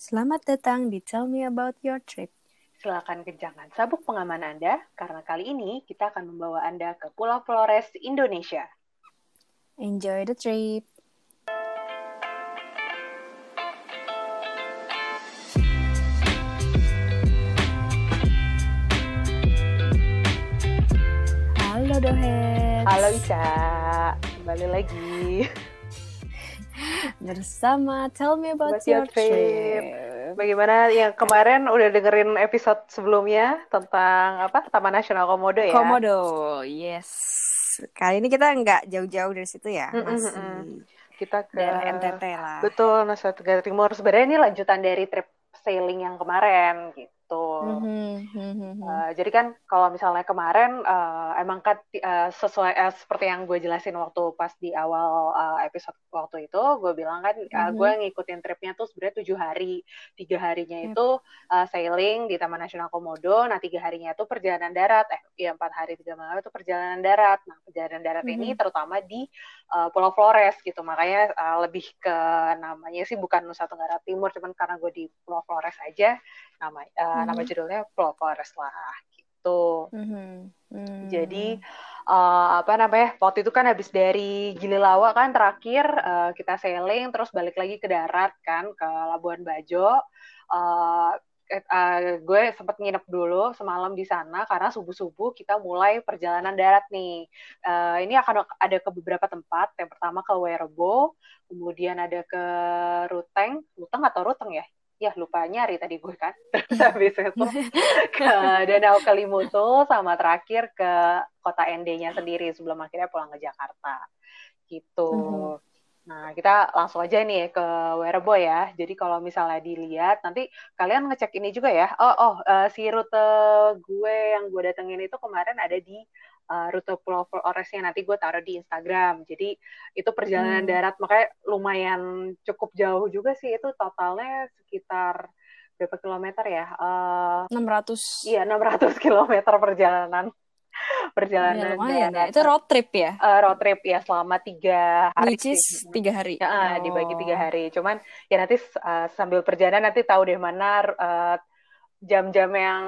Selamat datang di Tell Me About Your Trip. Silakan kencangkan sabuk pengaman Anda, karena kali ini kita akan membawa Anda ke Pulau Flores, Indonesia. Enjoy the trip. Halo Dohet. Halo Ica, kembali lagi. Bersama Tell Me About, About your Your Trip. trip. Bagaimana yang kemarin udah dengerin episode sebelumnya tentang apa Taman Nasional Komodo ya? Komodo, yes. Kali ini kita nggak jauh-jauh dari situ ya, Mm, mm, masih. Kita ke dari NTT lah. betul Nusa Tenggara Timur. Sebenarnya ini lanjutan dari trip sailing yang kemarin gitu. Mhm, mhm. Uh, jadi kan kalau misalnya kemarin uh, emang kan uh, sesuai uh, seperti yang gue jelasin waktu pas di awal uh, episode waktu itu gue bilang kan uh, Mhm. gue ngikutin tripnya tuh sebenarnya tujuh hari tiga harinya Yep. itu uh, sailing di Taman Nasional Komodo nah tiga harinya itu perjalanan darat eh ya empat hari tiga malam itu perjalanan darat nah perjalanan darat ini Mhm. terutama di uh, Pulau Flores gitu makanya uh, lebih ke namanya sih bukan Nusa Tenggara Timur cuman karena gue di Pulau Flores aja nama uh, nama Mhm. judulnya Pulau Flores lah gitu Mhm, mhm. jadi uh, apa namanya waktu itu kan habis dari Gililawa kan terakhir uh, kita sailing terus balik lagi ke darat kan ke Labuan Bajo Uh, eh, uh, gue sempat nginep dulu semalam di sana karena subuh subuh kita mulai perjalanan darat nih. Uh, ini akan ada ke beberapa tempat. Yang pertama ke Werebo kemudian ada ke Ruteng. Ruteng atau Ruteng ya? Ya lupa. Nyari tadi gue kan. Terus habis itu ke Danau Kelimutu sama terakhir ke kota ND-nya sendiri sebelum akhirnya pulang ke Jakarta. Gitu. Mhm. Nah kita langsung aja nih ke Werebo ya. Jadi kalau misalnya dilihat nanti kalian ngecek ini juga ya. Oh oh eh, si rute gue yang gue datengin itu kemarin ada di eh, rute Pulau Floresnya nanti gue taruh di Instagram. Jadi itu perjalanan Hmm. darat makanya lumayan cukup jauh juga sih itu totalnya sekitar berapa kilometer ya? Eh 600. Iya, 600 km perjalanan. Ya, Perjalanan lumayan ya. Itu road trip ya? Eh, road trip ya selama tiga hari Which is tiga hari. Ya, Oh. dibagi tiga hari. Cuman ya nanti eh, sambil perjalanan nanti tahu deh mana eh, jam-jam yang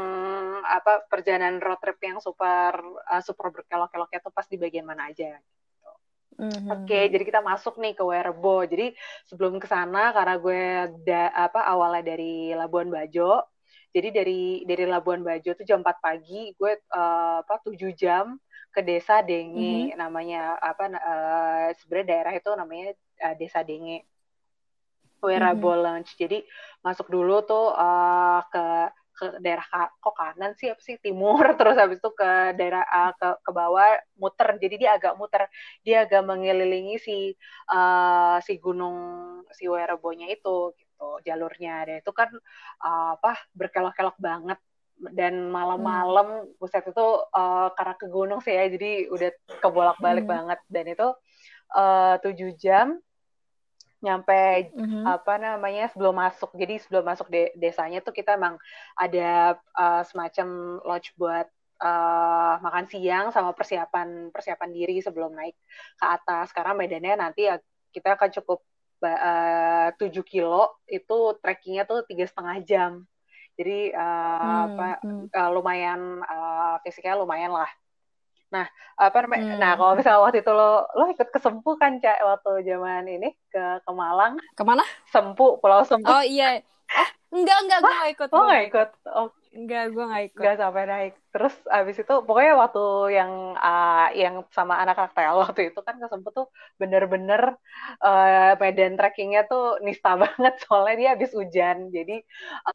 apa perjalanan road trip yang super eh, super berkelok-keloknya tuh pas di bagian mana aja. Mhm. Oke, jadi kita masuk nih ke Werebo. Jadi sebelum ke sana karena gue da- apa awalnya dari Labuan Bajo. Jadi dari dari Labuan Bajo tuh jam 4 pagi, gue eh, apa 7 jam ke Desa Denge. Namanya apa eh, sebenarnya daerah itu namanya eh, Desa Denge. Werebo Lounge. Jadi masuk dulu tuh eh, ke ke daerah kok kanan sih apa sih timur. Terus habis itu ke daerah eh, ke ke bawah muter. Jadi dia agak muter. Dia agak mengelilingi si eh, si gunung si Werebonya itu gitu jalurnya. Dan itu kan eh, apa berkelok-kelok banget. Dan malam-malam buset itu eh, karena ke gunung sih ya jadi udah kebolak-balik Hmm. banget. Dan itu eh, tujuh jam nyampe Mhm. apa namanya sebelum masuk. Jadi sebelum masuk de- desanya tuh kita emang ada uh, semacam lodge buat uh, makan siang sama persiapan persiapan diri sebelum naik ke atas. Karena medannya nanti ya kita akan cukup ba- uh, 7 kilo itu trekkingnya tuh tiga setengah jam jadi uh, Hmm, apa hmm. uh, lumayan uh, fisiknya lumayan lah Nah, apa namanya? Hmm. Nah, kalau misalnya waktu itu lo lo ikut ke Sempu kan, Cak, waktu zaman ini ke ke Malang, Ke mana? Sempu, Pulau Sempu. Oh iya. Eh, enggak, enggak. Gue ikut. Gua nggak ikut? Oh, Enggak, gue gak ikut. nggak sampai naik. Terus abis itu, pokoknya waktu yang ah, yang sama anak kaktel waktu itu kan ke Sempu tuh bener-bener eh, medan trekkingnya tuh nista banget soalnya dia habis hujan, jadi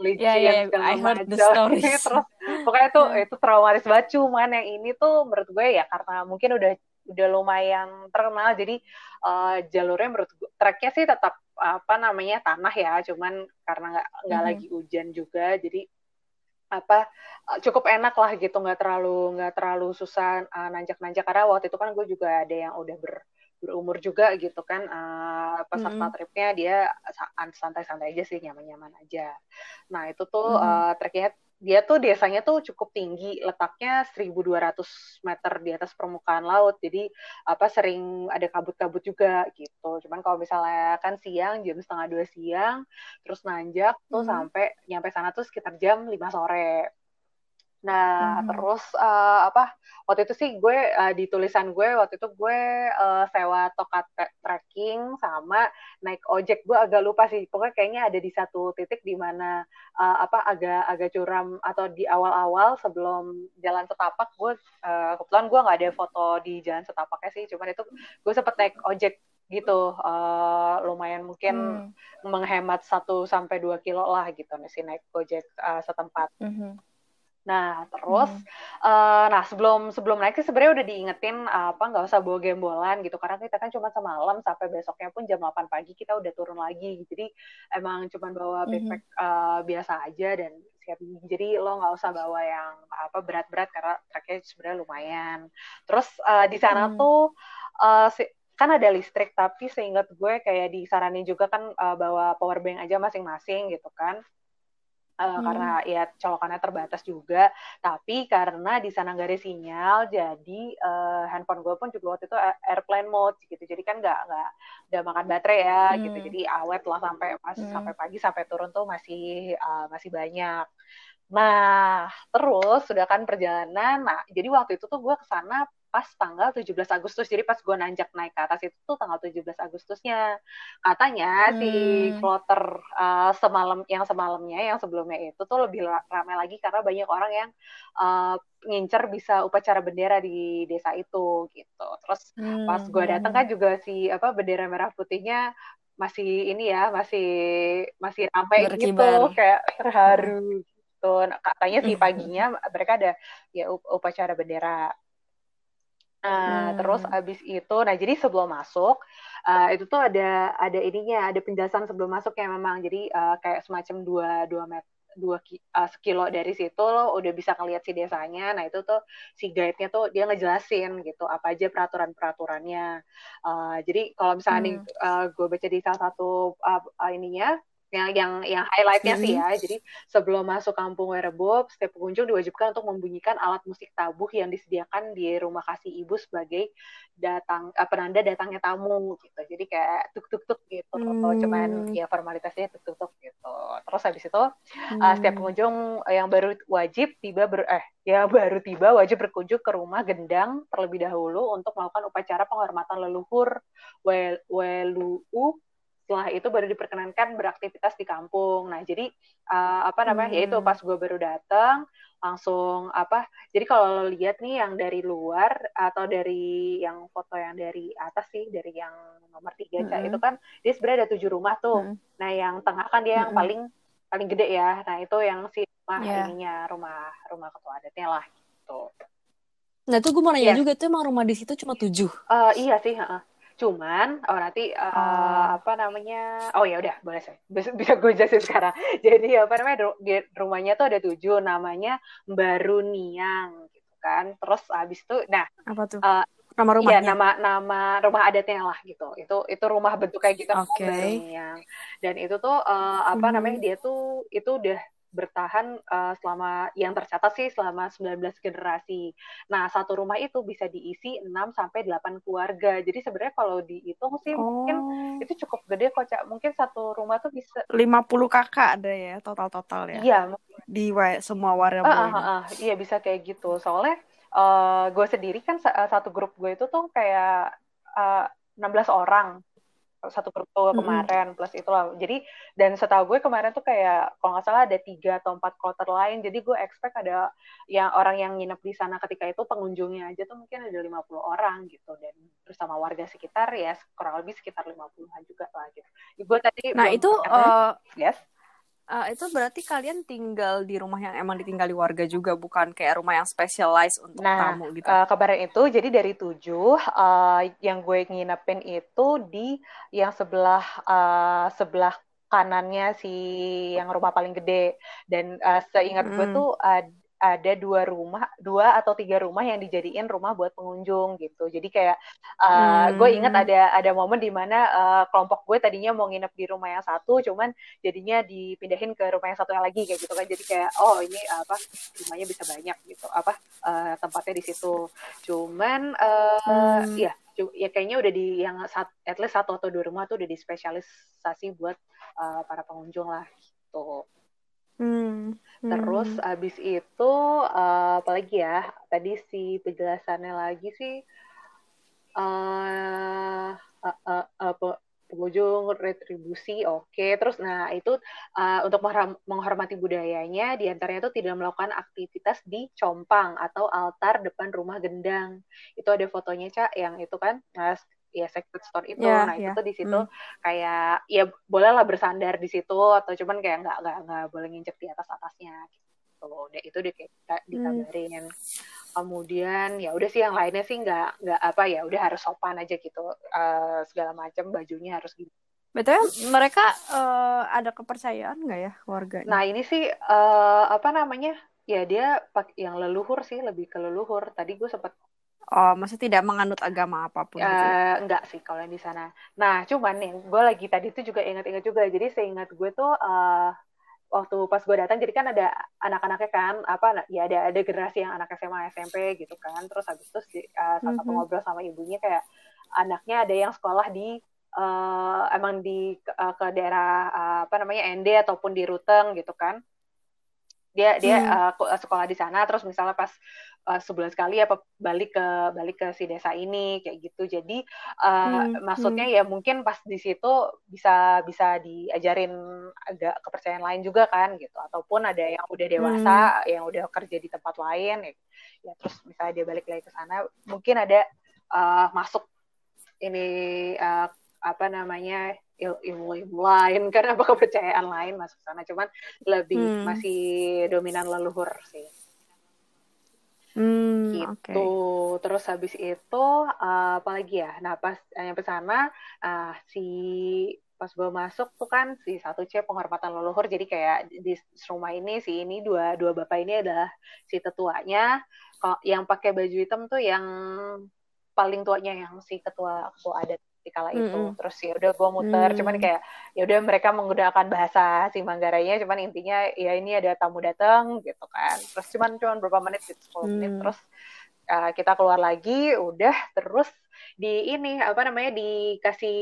licin ya, ya. segala I heard the stories. Terus pokoknya tuh itu traumatis banget. Cuman yang ini tuh menurut gue ya karena mungkin udah udah lumayan terkenal, jadi eh, jalurnya menurut gue treknya sih tetap apa namanya tanah ya, cuman karena nggak nggak Mhm. lagi hujan juga, jadi apa eh, cukup enak lah gitu nggak terlalu nggak terlalu susah eh, nanjak-nanjak karena waktu itu kan gue juga ada yang udah ber berumur juga gitu kan uh, peserta mm. tripnya dia santai-santai aja sih nyaman-nyaman aja nah itu tuh mm. uh, treknya dia tuh desanya tuh cukup tinggi letaknya 1200 meter di atas permukaan laut. Jadi apa sering ada kabut-kabut juga gitu. Cuman kalau misalnya kan siang jam setengah dua siang terus nanjak tuh hmm. sampai nyampe sana tuh sekitar jam 5 sore Nah, hmm. terus uh, apa? Waktu itu sih gue uh, di tulisan gue waktu itu gue uh, sewa tokat trekking sama naik ojek. Gue agak lupa sih. Pokoknya kayaknya ada di satu titik di mana uh, apa agak agak curam atau di awal-awal sebelum jalan setapak gue uh, kebetulan gue nggak ada foto di jalan setapaknya sih. Cuman itu gue sempet naik ojek gitu uh, lumayan mungkin hmm. menghemat 1 sampai dua kilo lah gitu nih si naik ojek uh, setempat. Mm -hmm. Nah, terus, hmm. uh, nah sebelum sebelum naik sih sebenarnya udah diingetin uh, apa nggak usah bawa gembolan gitu karena kita kan cuma semalam sampai besoknya pun jam 8 pagi kita udah turun lagi. Jadi emang cuma bawa backpack hmm. uh, biasa aja dan siap. Jadi lo nggak usah bawa yang apa berat-berat karena treknya sebenarnya lumayan. Terus uh, di sana hmm. tuh uh, si, kan ada listrik tapi seingat gue kayak disaranin juga kan uh, bawa power bank aja masing-masing gitu kan uh, hmm. karena ya colokannya terbatas juga tapi karena di sana nggak ada sinyal jadi uh, handphone gue pun juga waktu itu airplane mode gitu jadi kan nggak nggak udah makan baterai ya gitu. hmm. gitu jadi awet lah sampai pas hmm. sampai pagi sampai turun tuh masih uh, masih banyak Nah, terus sudah kan perjalanan. Nah, jadi waktu itu tuh gue ke sana pas tanggal 17 Agustus. Jadi pas gue nanjak naik ke atas itu tuh tanggal 17 Agustusnya. Katanya hmm. si kloter uh, semalam yang semalamnya yang sebelumnya itu tuh lebih ramai lagi karena banyak orang yang uh, ngincer bisa upacara bendera di desa itu gitu. Terus hmm. pas gue datang kan juga si apa bendera merah putihnya masih ini ya masih masih ramai gitu kayak terharu gitu. Nah, katanya sih paginya mereka ada ya upacara bendera. Nah, hmm. terus abis itu, nah jadi sebelum masuk uh, itu tuh ada ada ininya, ada penjelasan sebelum masuk ya memang. Jadi uh, kayak semacam dua dua meter dua uh, sekilo dari situ lo udah bisa ngeliat si desanya. Nah itu tuh si guide-nya tuh dia ngejelasin gitu apa aja peraturan-peraturannya. Uh, jadi kalau misalnya hmm. uh, gue baca di salah satu uh, uh, ininya yang yang yang highlightnya sih ya. Jadi sebelum masuk kampung Werebob setiap pengunjung diwajibkan untuk membunyikan alat musik tabuh yang disediakan di rumah kasih ibu sebagai datang uh, penanda datangnya tamu gitu. Jadi kayak tuk tuk tuk gitu hmm. cuman ya formalitasnya tuk tuk tuk gitu. Terus habis itu hmm. uh, setiap pengunjung yang baru wajib tiba ber eh ya baru tiba wajib berkunjung ke rumah gendang terlebih dahulu untuk melakukan upacara penghormatan leluhur wel welu setelah itu baru diperkenankan beraktivitas di kampung. Nah, jadi uh, apa namanya? Hmm. Yaitu pas gue baru datang langsung apa? Jadi kalau lihat nih yang dari luar atau dari yang foto yang dari atas sih, dari yang nomor tiga hmm. itu kan dia sebenarnya ada tujuh rumah tuh. Hmm. Nah, yang tengah kan dia yang hmm. paling paling gede ya. Nah, itu yang si rumah yeah. ininya, rumah rumah ketua adatnya lah gitu. Nah, itu gue mau nanya yeah. juga tuh emang rumah di situ cuma tujuh? Uh, iya sih, uh. Cuman oh nanti uh, oh. apa namanya? Oh ya udah boleh saya bisa, bisa gue jelasin sekarang. Jadi apa namanya di rumahnya tuh ada tujuh namanya Baru Niang gitu kan. Terus abis itu nah apa tuh? Uh, nama rumahnya? Iya, nama nama rumah adatnya lah gitu. Itu itu rumah bentuk kayak gitu okay. Dan itu tuh uh, apa hmm. namanya? Dia tuh itu udah bertahan uh, selama yang tercatat sih selama 19 generasi. Nah, satu rumah itu bisa diisi 6 sampai 8 keluarga. Jadi sebenarnya kalau dihitung sih oh. mungkin itu cukup gede kok, Cak. Mungkin satu rumah tuh bisa 50 kakak ada ya total-total ya. Iya, di semua warga uh, uh, uh, uh, Iya, bisa kayak gitu. Soalnya uh, gue sendiri kan satu grup gue itu tuh kayak uh, 16 orang satu mm-hmm. kemarin plus itu lah. Jadi dan setahu gue kemarin tuh kayak kalau nggak salah ada tiga atau empat kloter lain. Jadi gue expect ada yang orang yang nginep di sana ketika itu pengunjungnya aja tuh mungkin ada 50 orang gitu. Dan bersama warga sekitar ya kurang lebih sekitar 50-an juga lah gitu. Gue tadi nah itu uh, yes Uh, itu berarti kalian tinggal di rumah yang emang ditinggali warga juga, bukan kayak rumah yang specialized untuk nah, tamu gitu? Nah, uh, kemarin itu jadi dari tujuh, uh, yang gue nginepin itu di yang sebelah uh, sebelah kanannya si yang rumah paling gede dan uh, seingat hmm. gue tuh uh, ada dua rumah, dua atau tiga rumah yang dijadiin rumah buat pengunjung gitu. Jadi kayak uh, hmm. gue inget ada ada momen di mana uh, kelompok gue tadinya mau nginep di rumah yang satu, cuman jadinya dipindahin ke rumah yang satu yang lagi kayak gitu kan. Jadi kayak oh ini apa rumahnya bisa banyak gitu, apa uh, tempatnya di situ. Cuman uh, hmm. ya ya kayaknya udah di yang sat, at least satu atau dua rumah tuh udah dispesialisasi buat uh, para pengunjung lah gitu. Hmm. Terus hmm. abis itu uh, apalagi ya? Tadi si penjelasannya lagi sih uh, uh, uh, uh, pengunjung retribusi oke okay. terus nah itu uh, untuk menghormati budayanya di antaranya itu tidak melakukan aktivitas di compang atau altar depan rumah gendang itu ada fotonya cak yang itu kan nah, ya sacred stone itu yeah, nah yeah. itu tuh di situ hmm. kayak ya bolehlah bersandar di situ atau cuman kayak nggak nggak nggak boleh nginjek di atas atasnya gitu udah itu di kayak dikabarin hmm. kemudian ya udah sih yang lainnya sih nggak nggak apa ya udah harus sopan aja gitu uh, segala macam bajunya harus gitu Betul mereka uh, ada kepercayaan nggak ya warganya? Nah ini sih uh, apa namanya ya dia yang leluhur sih lebih ke leluhur. Tadi gue sempat Oh, maksudnya tidak menganut agama apa pun? Uh, gitu? Enggak sih kalau di sana. Nah, cuman nih, gue lagi tadi tuh juga ingat-ingat juga. Jadi seingat gue tuh uh, waktu pas gue datang, jadi kan ada anak-anaknya kan, apa ya ada ada generasi yang anak SMA SMP gitu kan. Terus habis itu uh, saat mm -hmm. ngobrol sama ibunya kayak anaknya ada yang sekolah di uh, emang di uh, ke daerah uh, apa namanya ND ataupun di Ruteng gitu kan dia dia hmm. uh, sekolah di sana terus misalnya pas uh, sebulan sekali apa balik ke balik ke si desa ini kayak gitu jadi uh, hmm, maksudnya hmm. ya mungkin pas di situ bisa bisa diajarin agak kepercayaan lain juga kan gitu ataupun ada yang udah dewasa hmm. yang udah kerja di tempat lain ya, ya terus misalnya dia balik lagi ke sana mungkin ada uh, masuk ini uh, apa namanya ilmu-ilmu lain karena apa kepercayaan lain masuk sana cuman lebih hmm. masih dominan leluhur sih Hmm, gitu. Okay. Terus habis itu uh, apa lagi ya? Nah pas nyampe sana uh, si pas gue masuk tuh kan si satu C penghormatan leluhur jadi kayak di rumah ini si ini dua dua bapak ini adalah si tetuanya kok yang pakai baju hitam tuh yang paling tuanya yang si ketua ketua adat kala itu. Mm -hmm. Terus ya udah gue muter, mm -hmm. cuman kayak ya udah mereka menggunakan bahasa si Manggarainya, cuman intinya ya ini ada tamu datang gitu kan. Terus cuman cuman berapa menit gitu, 10 mm. menit terus uh, kita keluar lagi, udah terus di ini apa namanya dikasih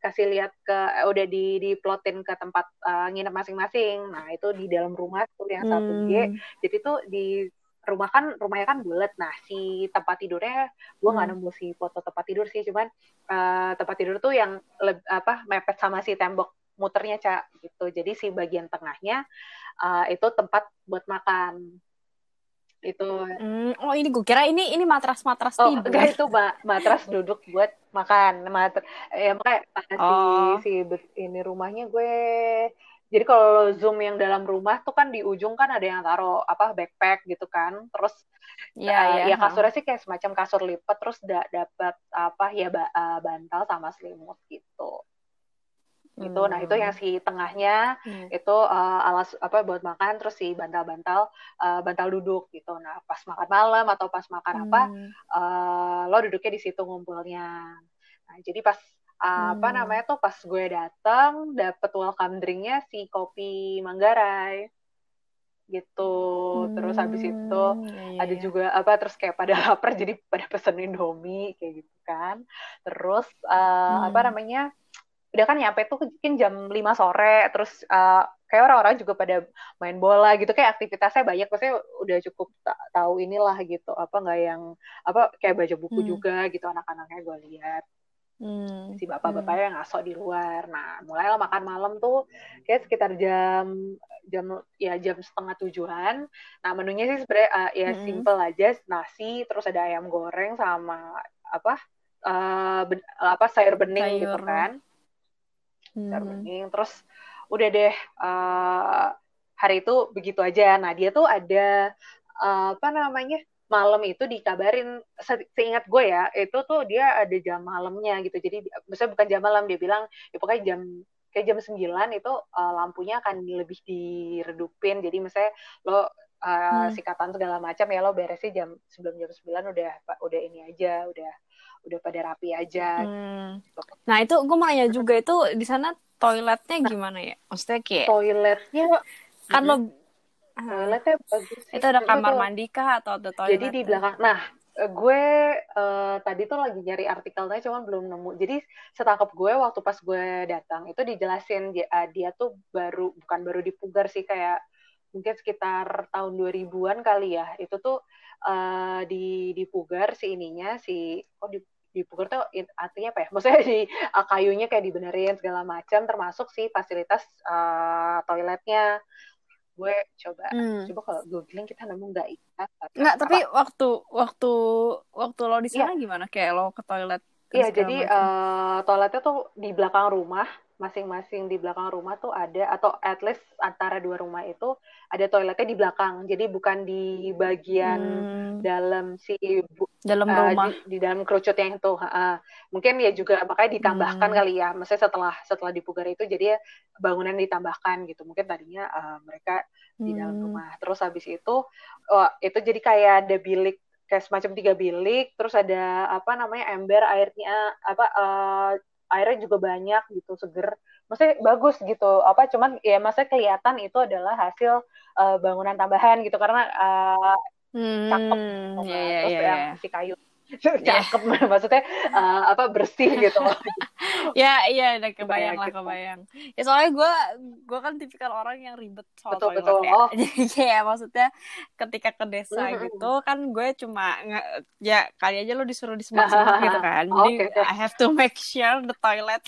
kasih lihat ke udah di diplotin ke tempat uh, nginep masing-masing. Nah, itu di dalam rumah tuh yang satu G. Hmm. Jadi tuh di rumah kan rumahnya kan bulat. Nah si tempat tidurnya gue nggak hmm. nemu si foto tempat tidur sih cuman uh, tempat tidur tuh yang le- apa mepet sama si tembok muternya cak gitu. Jadi si bagian tengahnya uh, itu tempat buat makan. Itu. Hmm, oh ini gue kira ini ini matras matras oh, tidur. enggak itu ma matras duduk buat makan. Matras ya makanya oh. si si ini rumahnya gue jadi kalau zoom yang dalam rumah tuh kan di ujung kan ada yang taruh apa backpack gitu kan. Terus ya, uh, ya, ya kasurnya sih kayak semacam kasur lipat terus da dapat apa ya ba uh, bantal sama selimut gitu. Gitu. Hmm. Nah, itu yang hmm. si tengahnya hmm. itu uh, alas apa buat makan terus si bantal-bantal uh, bantal duduk gitu. Nah, pas makan malam atau pas makan hmm. apa uh, lo duduknya di situ ngumpulnya. Nah, jadi pas hmm. apa namanya tuh pas gue datang dapet welcome drinknya si kopi Manggarai gitu hmm, terus habis itu iya, ada iya. juga apa terus kayak pada lapar jadi pada pesen indomie kayak gitu kan terus uh, hmm. apa namanya udah kan nyampe tuh mungkin jam 5 sore terus uh, kayak orang-orang juga pada main bola gitu kayak aktivitasnya banyak maksudnya udah cukup tahu inilah gitu apa nggak yang apa kayak baca buku hmm. juga gitu anak-anaknya gue lihat Hmm. Si bapak-bapaknya hmm. ngasok di luar. Nah, mulailah makan malam tuh kayak sekitar jam jam ya jam setengah tujuan. Nah, menunya sih sebenarnya uh, ya hmm. simple aja, nasi, terus ada ayam goreng sama apa uh, ben, apa sayur bening gitu sayur. gitu kan. Hmm. Sayur bening. Terus udah deh uh, hari itu begitu aja. Nah, dia tuh ada uh, apa namanya? Malam itu dikabarin se seingat gue ya itu tuh dia ada jam malamnya gitu jadi misalnya bukan jam malam dia bilang ya pokoknya jam kayak jam 9 itu uh, lampunya akan lebih diredupin jadi misalnya lo uh, hmm. sikatan segala macam ya lo beresnya jam sebelum jam 9 udah udah ini aja udah udah pada rapi aja hmm. gitu. nah itu gue mau nanya juga itu di sana toiletnya gimana ya maksudnya kayak toiletnya kan lo toiletnya bagus sih. itu ada kamar mandi kah atau ada toilet jadi di belakang nah eh, gue uh, tadi tuh lagi nyari artikelnya cuman belum nemu jadi setangkap gue waktu pas gue datang itu dijelasin dia, uh, dia tuh baru bukan baru dipugar sih kayak mungkin sekitar tahun 2000-an kali ya itu tuh uh, di dipugar si ininya si oh di dipugar tuh artinya apa ya? Maksudnya di uh, kayunya kayak dibenerin segala macam termasuk si fasilitas uh, toiletnya. Gue coba hmm. coba kalau googling kita nemu nggak ya? Nggak, tapi waktu waktu waktu lo di sana yeah. gimana? Kayak lo ke toilet? Iya, jadi uh, toiletnya tuh di belakang rumah masing-masing di belakang rumah tuh ada atau at least antara dua rumah itu ada toiletnya di belakang. Jadi bukan di bagian hmm. dalam si dalam uh, rumah. di, di dalam kerucut yang itu uh, mungkin ya juga makanya ditambahkan hmm. kali ya. Maksudnya setelah setelah dipugar itu jadi ya bangunan ditambahkan gitu. Mungkin tadinya uh, mereka di hmm. dalam rumah. Terus habis itu oh, itu jadi kayak ada bilik kayak semacam tiga bilik. Terus ada apa namanya ember airnya apa uh, airnya juga banyak gitu seger. Maksudnya bagus gitu. Apa cuman ya maksudnya kelihatan itu adalah hasil uh, bangunan tambahan gitu. Karena uh, hmm, cakep yeah, iya, terus yeah, yang yeah. si kayu cakep yeah. maksudnya uh, apa bersih gitu ya iya udah kebayang lah gitu. kebayang ya soalnya gue gue kan tipikal orang yang ribet soal betul, betul. ya oh. jadi kayak maksudnya ketika ke desa mm -hmm. gitu kan gue cuma ya kali aja lo disuruh di semak gitu kan jadi okay. I have to make sure the toilet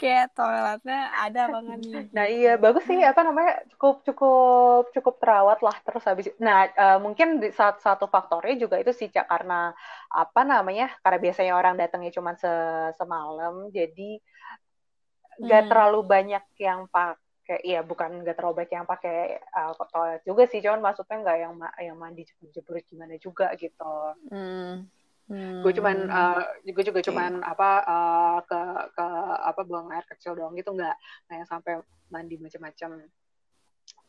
kayak toiletnya ada banget nih nah iya bagus sih apa namanya cukup cukup cukup terawat lah terus habis nah uh, mungkin di saat satu faktornya juga itu sih cak karena apa namanya karena biasanya orang datangnya cuma se semalam jadi nggak hmm. terlalu banyak yang pakai ya bukan nggak terlalu banyak yang pakai uh, toilet juga sih cuman maksudnya nggak yang yang mandi jebur-jebur gimana juga gitu hmm. Hmm. gue cuman uh, gue juga cuman apa uh, ke ke apa buang air kecil doang gitu nggak nggak yang sampai mandi macam-macam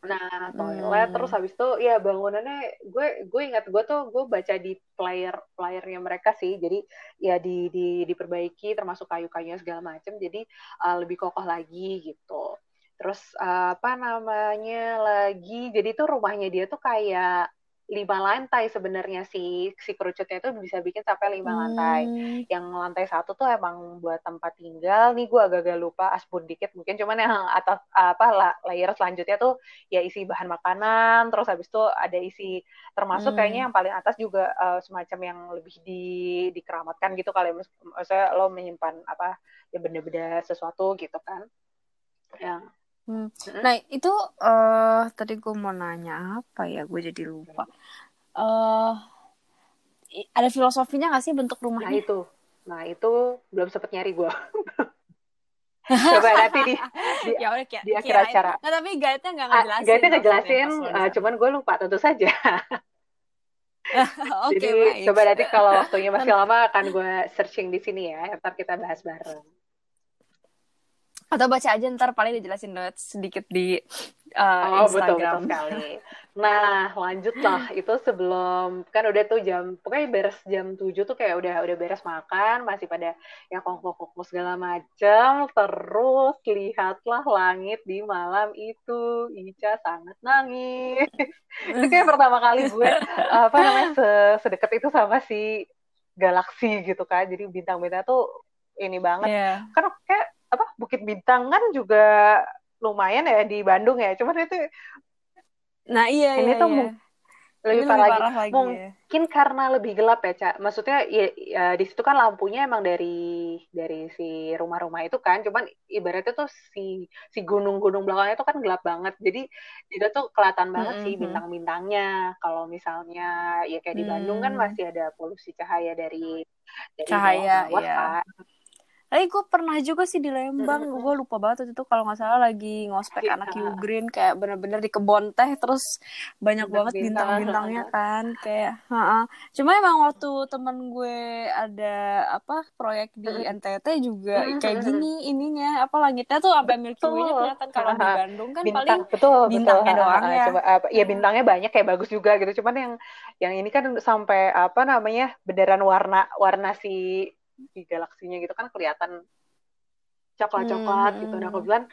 Nah, toilet hmm. terus habis itu ya bangunannya gue gue ingat gue tuh gue baca di player playernya mereka sih. Jadi ya di, di diperbaiki termasuk kayu-kayunya segala macam jadi uh, lebih kokoh lagi gitu. Terus uh, apa namanya lagi jadi tuh rumahnya dia tuh kayak lima lantai sebenarnya si si kerucutnya itu bisa bikin sampai lima hmm. lantai. Yang lantai satu tuh emang buat tempat tinggal. Nih gue agak-agak lupa asbun dikit mungkin cuman yang atas apa layer selanjutnya tuh ya isi bahan makanan. Terus habis itu ada isi termasuk hmm. kayaknya yang paling atas juga uh, semacam yang lebih di dikeramatkan gitu kali. Maksudnya lo menyimpan apa ya benda-benda sesuatu gitu kan. Yang Hmm. Nah itu uh, tadi gue mau nanya apa ya gue jadi lupa. Uh, ada filosofinya gak sih bentuk rumahnya? Nah itu, nah itu belum sempet nyari gue. Coba nanti di, di, ya udah, di akhir acara. Nah tapi guide-nya nggak ah, ngejelasin. Guide-nya ngejelasin, uh, cuman gue lupa tentu saja. okay, Jadi baik. coba nanti kalau waktunya masih lama akan gue searching di sini ya. Ntar kita bahas bareng atau baca aja ntar paling dijelasin notes sedikit di uh, oh, Instagram. betul betul sekali. Nah lanjut lah itu sebelum kan udah tuh jam pokoknya beres jam 7 tuh kayak udah udah beres makan masih pada yang kongko-kongko segala macam terus lihatlah langit di malam itu Ica sangat nangis itu kayak pertama kali gue apa namanya sedekat itu sama si galaksi gitu kan jadi bintang-bintang tuh ini banget yeah. kan kayak apa Bukit Bintang kan juga lumayan ya di Bandung ya. Cuman itu Nah iya ini iya, tuh iya. lebih, parah, lagi. lagi. Mungkin ya. karena lebih gelap ya, Cak. Maksudnya ya, ya di situ kan lampunya emang dari dari si rumah-rumah itu kan. Cuman ibaratnya tuh si si gunung-gunung belakangnya itu kan gelap banget. Jadi itu tuh kelihatan banget mm -hmm. sih bintang-bintangnya. Kalau misalnya ya kayak di Bandung mm. kan masih ada polusi cahaya dari, dari cahaya bawah, iya. kan tapi gue pernah juga sih di Lembang mm-hmm. gue lupa banget itu kalau nggak salah lagi ngospek yeah. anak Green kayak bener-bener di kebon teh terus banyak bintang banget bintang-bintangnya kan kayak ha cuma emang waktu temen gue ada apa proyek di NTT juga kayak gini ininya apa langitnya tuh sampai Milky Way-nya kelihatan kalau di Bandung kan Bintang, paling betul, bintangnya betul. doang ya. Coba, apa, ya bintangnya banyak kayak bagus juga gitu. Cuman yang yang ini kan sampai apa namanya beneran warna warna si di galaksinya gitu kan kelihatan coklat-coklat hmm. gitu. Nah kebetulan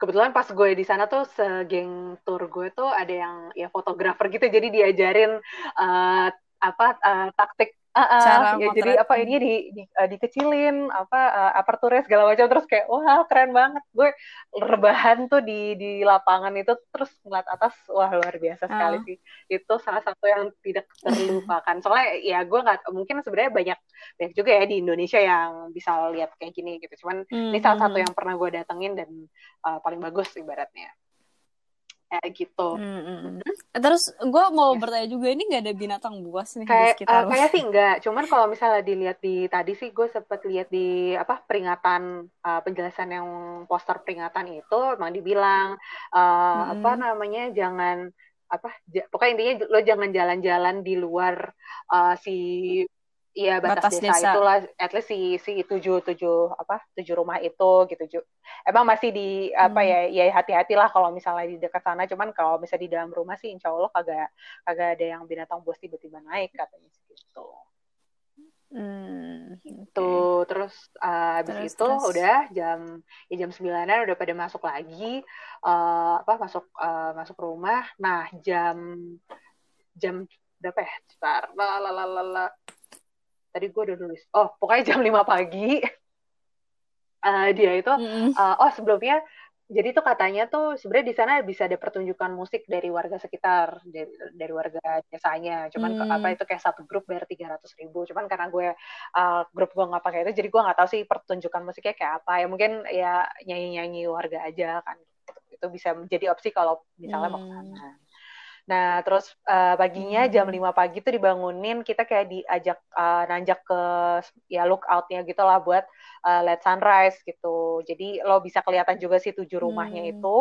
kebetulan pas gue di sana tuh segeng tour gue tuh ada yang ya fotografer gitu, jadi diajarin uh, apa uh, taktik Uh, uh, Cara ya, jadi apa ini di, di uh, dikecilin apa uh, aperturnya segala macam terus kayak wah keren banget gue rebahan tuh di di lapangan itu terus ngeliat atas wah luar biasa sekali uh. sih itu salah satu yang tidak terlupakan soalnya ya gue nggak mungkin sebenarnya banyak banyak juga ya di Indonesia yang bisa lihat kayak gini gitu cuman mm -hmm. ini salah satu hmm. yang pernah gue datengin dan uh, paling bagus ibaratnya kayak gitu. Hmm, hmm, hmm. Terus gue mau yes. bertanya juga ini nggak ada binatang buas nih kayak, di sekitar? Uh, kayak sih enggak. Cuman kalau misalnya dilihat di tadi sih gue sempat lihat di apa peringatan uh, penjelasan yang poster peringatan itu emang dibilang uh, hmm. apa namanya jangan apa pokoknya intinya lo jangan jalan-jalan di luar uh, si Iya batas, batas desa, desa itulah at least si si tujuh tujuh apa tujuh rumah itu gitu. Emang masih di apa hmm. ya ya hati-hatilah kalau misalnya di dekat sana. Cuman kalau misalnya di dalam rumah sih insya Allah kagak kagak ada yang binatang buas tiba-tiba naik katanya gitu. Hmm, itu okay. terus uh, habis terus, itu terus. udah jam ya jam sembilanan udah pada masuk lagi uh, apa masuk uh, masuk rumah. Nah jam jam berapa ya? Lalalala tadi gue udah nulis. Oh pokoknya jam 5 pagi. Uh, dia itu mm. uh, oh sebelumnya jadi tuh katanya tuh sebenarnya di sana bisa ada pertunjukan musik dari warga sekitar dari, dari warga desanya. Cuman hmm. apa itu kayak satu grup bayar tiga ratus ribu. Cuman karena gue uh, grup gue nggak pakai itu jadi gue nggak tahu sih pertunjukan musiknya kayak apa. Ya mungkin ya nyanyi nyanyi warga aja kan. Itu bisa menjadi opsi kalau misalnya hmm. mau ke sana Nah, terus uh, paginya jam 5 hmm. pagi tuh dibangunin, kita kayak diajak uh, nanjak ke ya lookoutnya gitu lah buat uh, light sunrise gitu. Jadi lo bisa kelihatan juga sih tujuh rumahnya hmm. itu.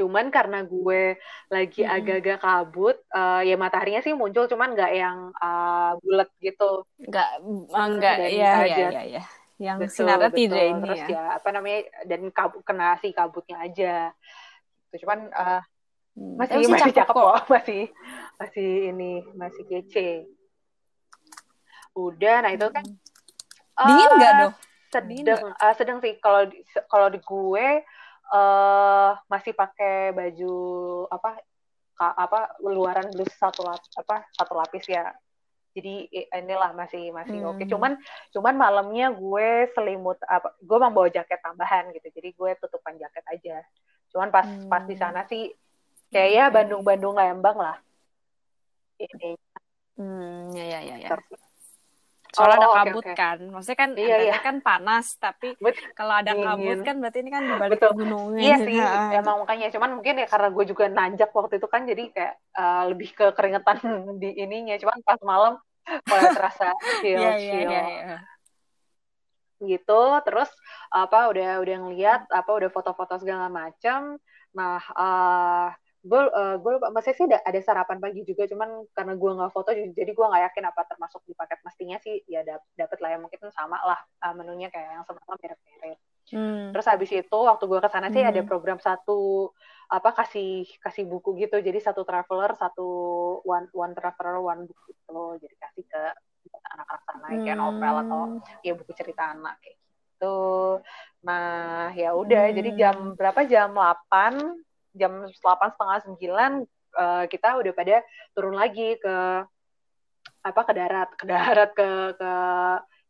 Cuman karena gue lagi hmm. agak-agak kabut, uh, ya mataharinya sih muncul, cuman nggak yang uh, bulat gitu. Nggak, enggak, iya, iya, iya, iya. Yang betul, sinarnya betul. tidak ini Terus ya. ya, apa namanya, dan kabut, kena si kabutnya aja. Gitu. Cuman uh, Hmm. Masih masih, masih cakep kok. masih masih ini masih kece. Udah, nah itu kan hmm. dingin uh, nggak dong? Sedang uh, sedang sih kalau kalau di gue uh, masih pakai baju apa ka, apa luaran blus satu lapis apa satu lapis ya jadi inilah masih masih hmm. oke okay. cuman cuman malamnya gue selimut apa gue mau bawa jaket tambahan gitu jadi gue tutupan jaket aja cuman pas hmm. pas di sana sih kayak ya Bandung-Bandung Lembang lah ini hmm ya ya ya, ya. soalnya oh, ada kabut okay, okay. kan maksudnya kan iya, iya. kan panas tapi kalau ada dingin. kabut kan berarti ini kan di balik gunungnya iya sih ya. emang makanya cuman mungkin ya karena gue juga nanjak waktu itu kan jadi kayak uh, lebih ke keringetan di ininya cuman pas malam mulai terasa chill yeah, chill yeah, yeah, yeah. gitu terus apa udah udah ngeliat apa udah foto-foto segala macam nah uh, gue uh, gue lupa masih sih ada, ada sarapan pagi juga cuman karena gue nggak foto jadi gue nggak yakin apa termasuk di paket mestinya sih ya dap dapet lah ya mungkin sama lah uh, menunya kayak yang semalam mirip-mirip hmm. terus habis itu waktu gue ke sana hmm. sih ada hmm. program satu apa kasih kasih buku gitu jadi satu traveler satu one one traveler one book gitu jadi kasih ke anak-anak sana hmm. kayak novel atau ya buku cerita anak kayak gitu nah ya udah hmm. jadi jam berapa jam 8 jam delapan setengah sembilan uh, kita udah pada turun lagi ke apa ke darat ke darat ke ke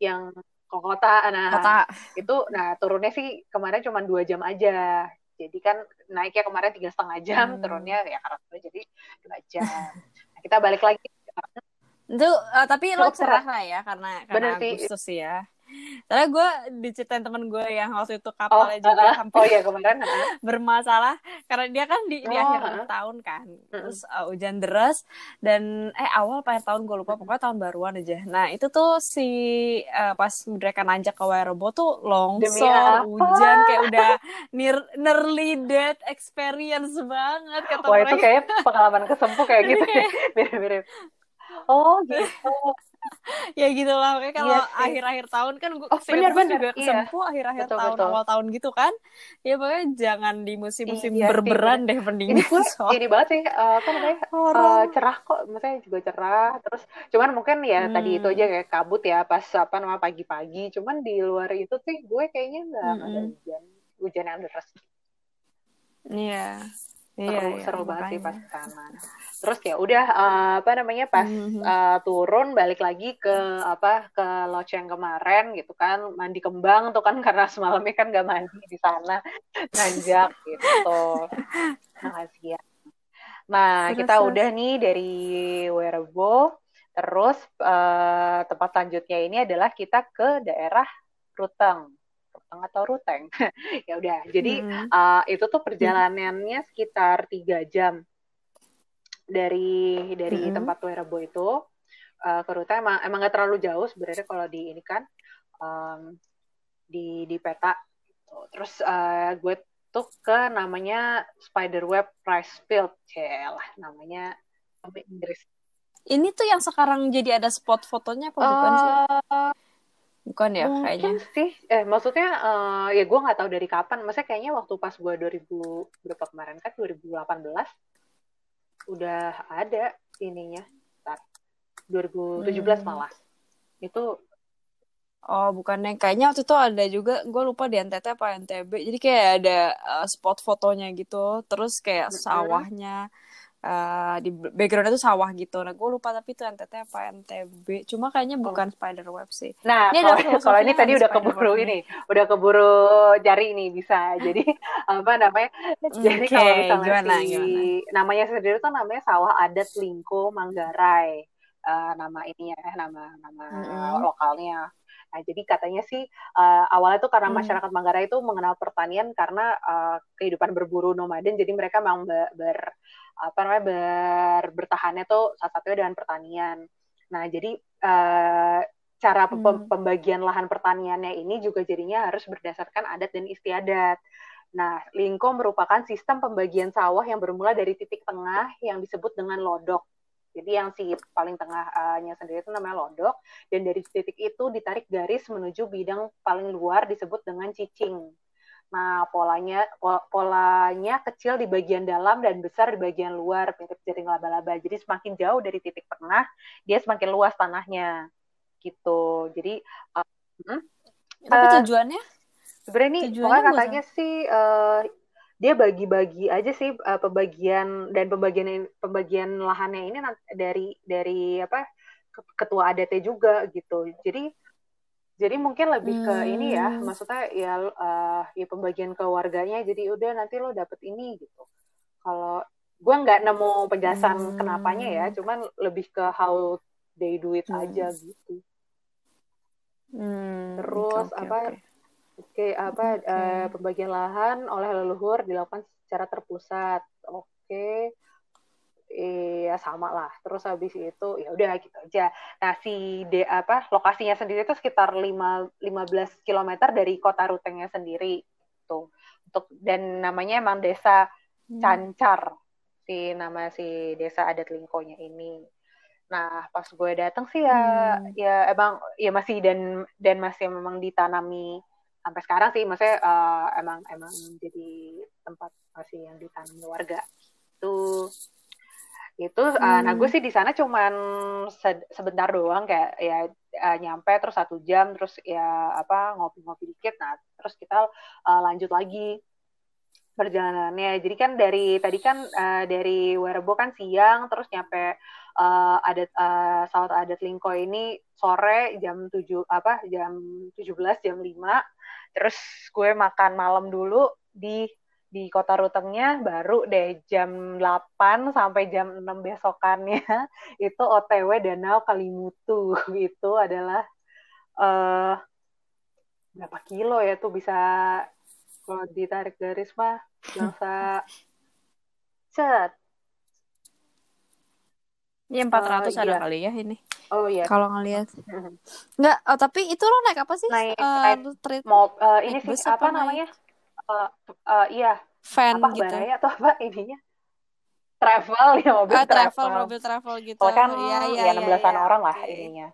yang ke kota nah kota. itu nah turunnya sih kemarin cuma dua jam aja jadi kan naiknya kemarin tiga setengah jam hmm. turunnya ya karena jadi dua jam nah, kita balik lagi itu uh, tapi lo cerah lah ya karena karena Bener Agustus sih. ya Soalnya gue diceritain temen gue yang waktu itu kapalnya oh, juga uh, hampir oh, iya, kemarin, uh. bermasalah karena dia kan di, di oh, akhir uh. tahun kan, terus uh, hujan deras dan eh awal akhir tahun gue lupa pokoknya tahun baruan aja. Nah itu tuh si uh, pas mereka nanjak ke Werebo tuh longsor, hujan kayak udah near, nearly dead experience banget kata Wah mereka. itu kayak pengalaman kesempuh kayak gitu, mirip-mirip. Oh gitu. ya gitu lah kayak kalau iya akhir-akhir tahun kan gue oh, bener, bener. juga kesempuh iya. akhir-akhir tahun betul. awal tahun gitu kan ya pokoknya jangan di musim-musim iya, berberan deh mending ini gue ini banget sih uh, apa namanya uh, cerah kok maksudnya juga cerah terus cuman mungkin ya hmm. tadi itu aja kayak kabut ya pas apa nama pagi-pagi cuman di luar itu sih gue kayaknya nggak hmm. ada hujan hujan yang deras iya seru iya, iya, seru banget sih pas sana terus ya udah uh, apa namanya pas mm-hmm. uh, turun balik lagi ke apa ke lodge yang kemarin gitu kan mandi kembang tuh kan karena semalamnya kan gak mandi di sana nanjak gitu. Makasih ya. Nah terus, kita terus. udah nih dari Werebo terus uh, tempat selanjutnya ini adalah kita ke daerah Ruteng Ruteng atau Ruteng. ya udah. Jadi hmm. uh, itu tuh perjalanannya sekitar tiga jam dari dari hmm. tempat Werebo itu uh, ke Ruteng. Emang emang gak terlalu jauh sebenarnya kalau di ini kan um, di di peta. Terus uh, gue tuh ke namanya Spiderweb Rice Field, lah namanya Inggris. Ini tuh yang sekarang jadi ada spot fotonya apa bukan sih? Bukan ya Mungkin kayaknya. sih. Eh maksudnya uh, ya gue nggak tahu dari kapan. Maksudnya kayaknya waktu pas gue 2000 berapa kemarin kan 2018 udah ada ininya. Bentar. 2017 hmm. malah. Itu Oh, bukannya kayaknya waktu itu ada juga gue lupa di NTT apa NTB. Jadi kayak ada uh, spot fotonya gitu, terus kayak sawahnya uh, di backgroundnya tuh sawah gitu. Nah, gue lupa tapi itu NTT apa NTB. Cuma kayaknya oh. bukan spider web sih. Nah, ini kalau, kalau ini tadi udah keburu ini, udah keburu cari ini bisa. Jadi apa namanya? Jadi okay, kalau misalnya gimana, si gimana? namanya sendiri tuh namanya sawah adat Lingko Manggarai. Uh, nama ininya, eh, nama nama mm -hmm. lokalnya. Nah, jadi katanya sih uh, awalnya tuh karena hmm. masyarakat Manggarai itu mengenal pertanian karena uh, kehidupan berburu nomaden, jadi mereka memang ber, ber apa namanya ber, bertahannya tuh salah satunya dengan pertanian. Nah, jadi uh, cara hmm. pembagian lahan pertaniannya ini juga jadinya harus berdasarkan adat dan istiadat. Nah, lingko merupakan sistem pembagian sawah yang bermula dari titik tengah yang disebut dengan lodok. Jadi yang si paling tengahnya sendiri itu namanya lodok, dan dari titik itu ditarik garis menuju bidang paling luar disebut dengan cicing. Nah, polanya polanya kecil di bagian dalam dan besar di bagian luar, mirip jaring laba-laba. Jadi semakin jauh dari titik tengah, dia semakin luas tanahnya. Gitu. Jadi uh, hmm, Tapi uh, tujuannya? Sebenarnya nih, pokoknya katanya sih uh, dia bagi-bagi aja sih uh, pembagian dan pembagian pembagian lahannya ini dari dari apa ketua adatnya juga gitu. Jadi jadi mungkin lebih ke hmm. ini ya maksudnya ya uh, ya pembagian keluarganya jadi udah nanti lo dapet ini gitu kalau gue nggak nemu penjelasan hmm. kenapanya ya cuman lebih ke how they do it hmm. aja gitu hmm. terus okay, apa oke okay. apa okay. uh, eh, pembagian lahan oleh leluhur dilakukan secara terpusat oke okay iya sama lah terus habis itu ya udah gitu aja nah si de apa lokasinya sendiri itu sekitar 5 15 km dari kota Rutengnya sendiri tuh untuk dan namanya emang desa hmm. Cancar si nama si desa adat Lingkonya ini nah pas gue datang sih ya hmm. ya emang ya masih dan dan masih memang ditanami sampai sekarang sih maksudnya uh, emang emang jadi tempat masih yang ditanami warga. Tuh itu hmm. uh, nah gue sih di sana cuman se sebentar doang kayak ya uh, nyampe terus satu jam terus ya apa ngopi-ngopi dikit nah terus kita uh, lanjut lagi perjalanannya. Jadi kan dari tadi kan uh, dari Werebo kan siang terus nyampe uh, adat uh, salat adat Lingko ini sore jam 7 apa jam 17 jam 5 terus gue makan malam dulu di di kota Rutengnya baru deh jam 8 sampai jam 6 besokannya. Itu OTW Danau Kalimutu itu adalah uh, berapa kilo ya tuh bisa kalau ditarik garis mah bangsa cet Ya 400 uh, ada iya. kali ya ini. Oh iya. Kalau ngelihat. Enggak, oh, tapi itu lo naik apa sih? Naik, uh, naik mau uh, ini sih apa, apa namanya? Uh, uh, iya. Fan apa, gitu. Baraya atau apa ininya? Travel ya mobil uh, travel. travel. mobil travel gitu. Oh, kan ya, ya, ya 16-an ya, orang lah okay. ininya.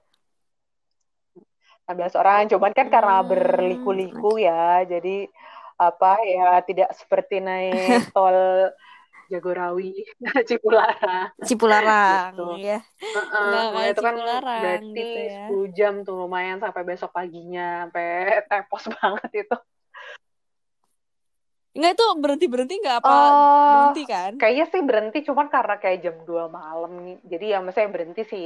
16 orang, cuman kan karena hmm, berliku-liku okay. ya, jadi apa ya tidak seperti naik tol Jagorawi, Cipularang. Cipularang, gitu. ya. Uh-uh. Nah, itu kan berarti gitu ya. 10 jam tuh lumayan sampai besok paginya, sampai tepos banget itu. Enggak itu berhenti-berhenti enggak apa uh, berhenti kan? Kayaknya sih berhenti cuman karena kayak jam 2 malam nih. Jadi ya maksudnya berhenti si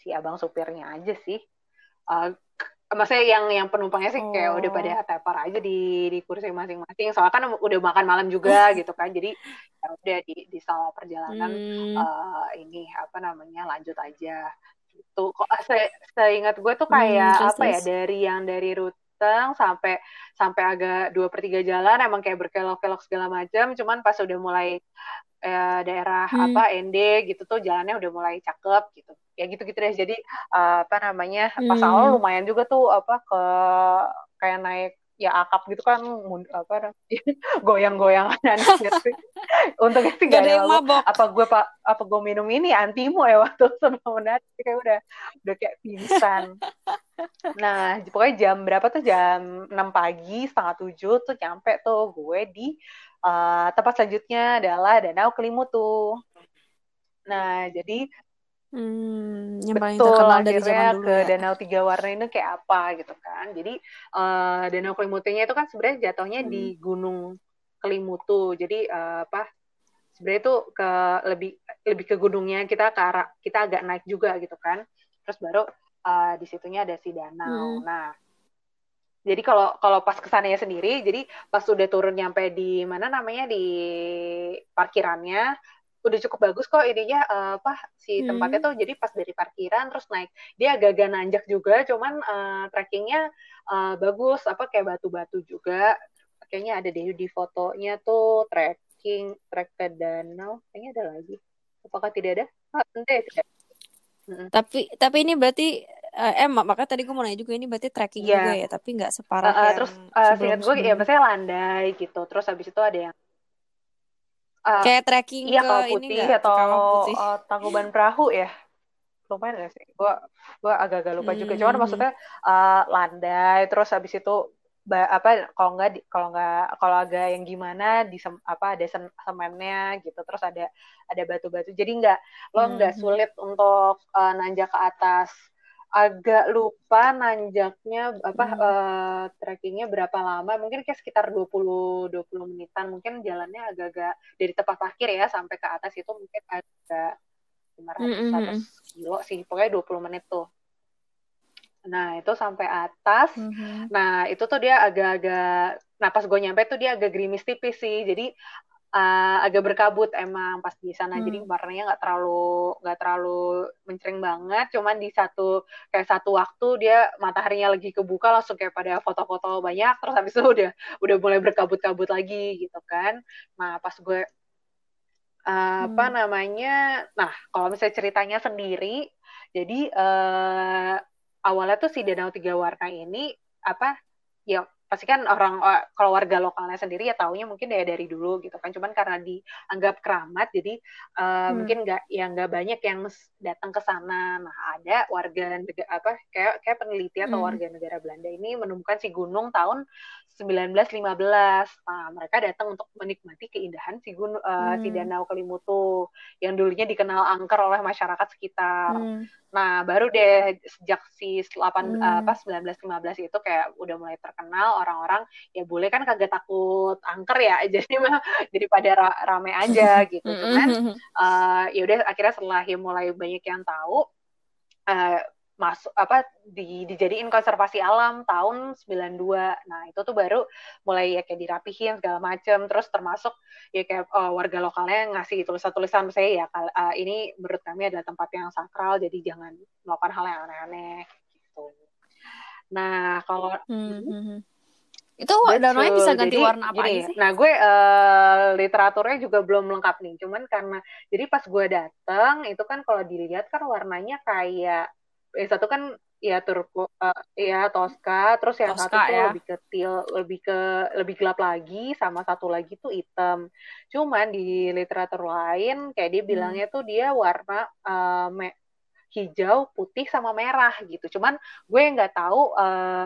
si abang supirnya aja sih. Uh, maksudnya yang yang penumpangnya sih kayak oh. udah pada oh. tepar aja di di kursi masing-masing soalnya kan udah makan malam juga gitu kan jadi ya udah di di selama perjalanan hmm. uh, ini apa namanya lanjut aja gitu kok saya seingat gue tuh kayak hmm, apa ya dari yang dari Ruteng sampai sampai agak dua per tiga jalan emang kayak berkelok-kelok segala macam cuman pas udah mulai eh, daerah hmm. apa ND gitu tuh jalannya udah mulai cakep gitu ya gitu-gitu deh jadi uh, apa namanya pas hmm. awal lumayan juga tuh apa ke kayak naik ya akap gitu kan apa goyang-goyang untuk itu gak ada mabok. apa gue pak apa gue minum ini antimu ya waktu sebelum nanti kayak udah udah kayak pingsan nah pokoknya jam berapa tuh jam 6 pagi setengah tujuh tuh nyampe tuh gue di uh, tempat selanjutnya adalah Danau Kelimutu tuh nah jadi Hmm, yang paling Betul, terkenal dari zaman dulu ke ya. Danau Tiga Warna ini kayak apa gitu kan. Jadi uh, Danau Kelimutunya itu kan sebenarnya jatuhnya hmm. di Gunung Kelimutu. Jadi uh, apa? Sebenarnya itu ke lebih lebih ke gunungnya kita ke arah kita agak naik juga gitu kan. Terus baru uh, di situnya ada si danau. Hmm. Nah, jadi kalau kalau pas ke sananya sendiri, jadi pas udah turun nyampe di mana namanya di parkirannya, udah cukup bagus kok ininya uh, apa si hmm. tempatnya tuh jadi pas dari parkiran terus naik dia agak-agak nanjak juga cuman uh, trekkingnya uh, bagus apa kayak batu-batu juga kayaknya ada deh di fotonya tuh trekking trek ke danau kayaknya ada lagi apakah tidak ada ah, tidak tidak tapi tapi ini berarti uh, eh makanya tadi gue mau nanya juga ini berarti trekking yeah. juga ya tapi nggak separah uh, uh, yang terus uh, seingat gue ya maksudnya landai gitu terus habis itu ada yang uh, kayak trekking iya, ke putih ini gak? atau putih. Uh, tangkuban perahu ya lumayan gak sih gue gue agak-agak lupa hmm. juga cuman hmm. maksudnya uh, landai terus habis itu apa kalau nggak kalau nggak kalau agak yang gimana di sem apa ada sem semennya gitu. Terus ada ada batu-batu. Jadi nggak lo nggak hmm. sulit untuk uh, nanjak ke atas. Agak lupa nanjaknya apa hmm. uh, trekkingnya berapa lama. Mungkin kayak sekitar 20 20 menitan. Mungkin jalannya agak-agak dari tempat parkir ya sampai ke atas itu mungkin agak 500 hmm, hmm, hmm. kilo sih. Pokoknya 20 menit tuh nah itu sampai atas hmm. nah itu tuh dia agak-agak nah pas gue nyampe tuh dia agak gerimis tipis sih jadi uh, agak berkabut emang pas di sana hmm. jadi warnanya nggak terlalu nggak terlalu mencering banget cuman di satu kayak satu waktu dia mataharinya lagi kebuka langsung kayak pada foto-foto banyak terus habis itu udah udah mulai berkabut-kabut lagi gitu kan nah pas gue uh, hmm. apa namanya nah kalau misalnya ceritanya sendiri jadi uh, awalnya tuh si danau tiga warna ini apa ya pasti kan orang eh, kalau warga lokalnya sendiri ya taunya mungkin dari dari dulu gitu kan cuman karena dianggap keramat jadi uh, hmm. mungkin nggak yang nggak banyak yang datang ke sana nah ada warga negara apa kayak kayak peneliti atau hmm. warga negara Belanda ini menemukan si gunung tahun 1915 nah mereka datang untuk menikmati keindahan si gunung uh, hmm. si danau Kelimutu yang dulunya dikenal angker oleh masyarakat sekitar hmm. Nah, baru deh sejak si 8 hmm. uh, apa 1915 itu kayak udah mulai terkenal orang-orang ya boleh kan kagak takut angker ya. Jadi mah jadi pada ra rame aja gitu. Cuman uh, ya udah akhirnya setelah ya mulai banyak yang tahu uh, masuk apa di, dijadiin konservasi alam tahun 92. Nah, itu tuh baru mulai ya kayak dirapihin segala macem terus termasuk ya kayak uh, warga lokalnya ngasih tulisan-tulisan saya ya uh, ini menurut kami adalah tempat yang sakral jadi jangan melakukan hal yang aneh-aneh gitu. Nah, kalau hmm, hmm, hmm. itu danaunya bisa ganti jadi, warna apa gini, sih? Nah, gue uh, literaturnya juga belum lengkap nih. Cuman karena jadi pas gue dateng itu kan kalau dilihat kan warnanya kayak eh satu kan ya turko uh, ya Tosca terus yang Tosca, satu tuh ya. lebih kecil lebih ke lebih gelap lagi sama satu lagi tuh hitam cuman di literatur lain kayak dia hmm. bilangnya hmm. tuh dia warna uh, me hijau putih sama merah gitu cuman gue nggak tahu uh,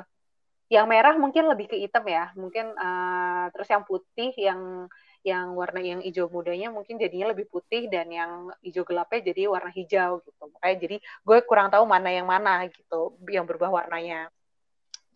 yang merah mungkin lebih ke hitam ya mungkin uh, terus yang putih yang yang warna yang hijau mudanya mungkin jadinya lebih putih dan yang hijau gelapnya jadi warna hijau gitu makanya jadi gue kurang tahu mana yang mana gitu yang berubah warnanya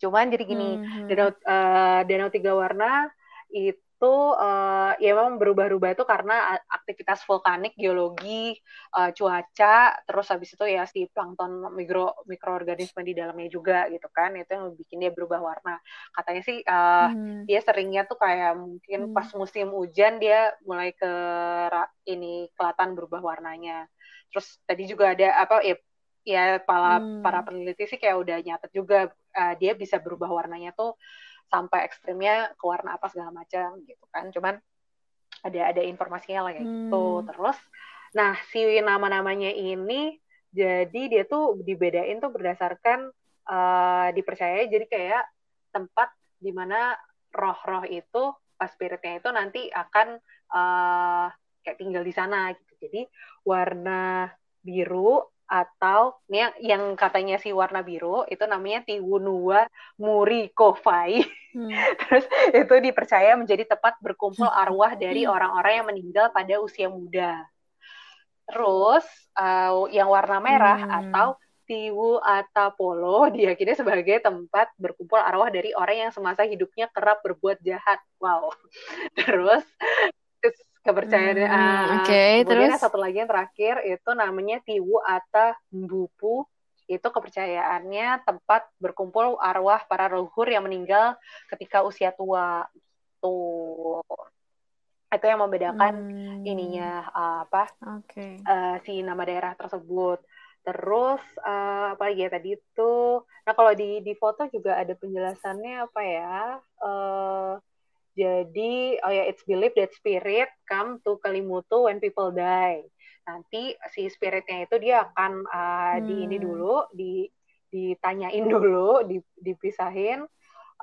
cuman jadi gini hmm. danau uh, danau tiga warna itu itu uh, ya memang berubah-ubah itu karena aktivitas vulkanik, geologi, uh, cuaca, terus habis itu ya si plankton mikro mikroorganisme di dalamnya juga gitu kan, itu yang bikin dia berubah warna. Katanya sih uh, hmm. dia seringnya tuh kayak mungkin hmm. pas musim hujan dia mulai ke ini kelihatan berubah warnanya. Terus tadi juga ada apa ya ya para hmm. para peneliti sih kayak udah nyatet juga uh, dia bisa berubah warnanya tuh sampai ekstrimnya ke warna apa segala macam gitu kan cuman ada ada informasinya lah kayak gitu. hmm. gitu terus nah si nama-namanya ini jadi dia tuh dibedain tuh berdasarkan uh, dipercaya jadi kayak tempat di mana roh-roh itu pas spiritnya itu nanti akan uh, kayak tinggal di sana gitu jadi warna biru atau ini yang, yang katanya si warna biru itu namanya Tiwunua Murikofai. Hmm. Terus itu dipercaya menjadi tempat berkumpul hmm. arwah dari hmm. orang-orang yang meninggal pada usia muda. Terus uh, yang warna merah hmm. atau Tiwu Atapolo diyakini sebagai tempat berkumpul arwah dari orang yang semasa hidupnya kerap berbuat jahat. Wow. Terus kepercayaan hmm, uh, okay, kemudian terus? satu lagi yang terakhir itu namanya Tiwu Ata Mbupu itu kepercayaannya tempat berkumpul arwah para leluhur yang meninggal ketika usia tua tuh itu yang membedakan hmm. ininya uh, apa okay. uh, si nama daerah tersebut terus uh, apa lagi ya tadi itu nah kalau di di foto juga ada penjelasannya apa ya uh, jadi, oh ya, it's believed that spirit come to Kalimutu when people die. Nanti si spiritnya itu dia akan uh, hmm. di ini hmm. dulu, di ditanyain dulu, di, dipisahin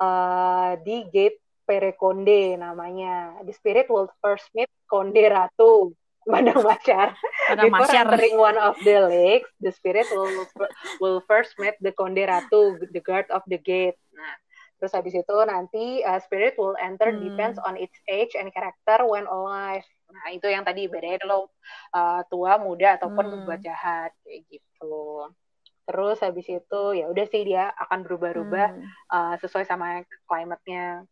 uh, di gate Perekonde namanya. The spirit will first meet Konde Ratu. Padang Masyar. Padang Before Masyar. entering one of the lakes, the spirit will will first meet the Konde Ratu, the guard of the gate. Nah, Terus habis itu nanti uh, spirit will enter hmm. depends on its age and character when alive. Nah, itu yang tadi bedanya lo uh, tua, muda ataupun hmm. berbuat jahat kayak gitu. Terus habis itu ya udah sih dia akan berubah-ubah hmm. uh, sesuai sama climate-nya.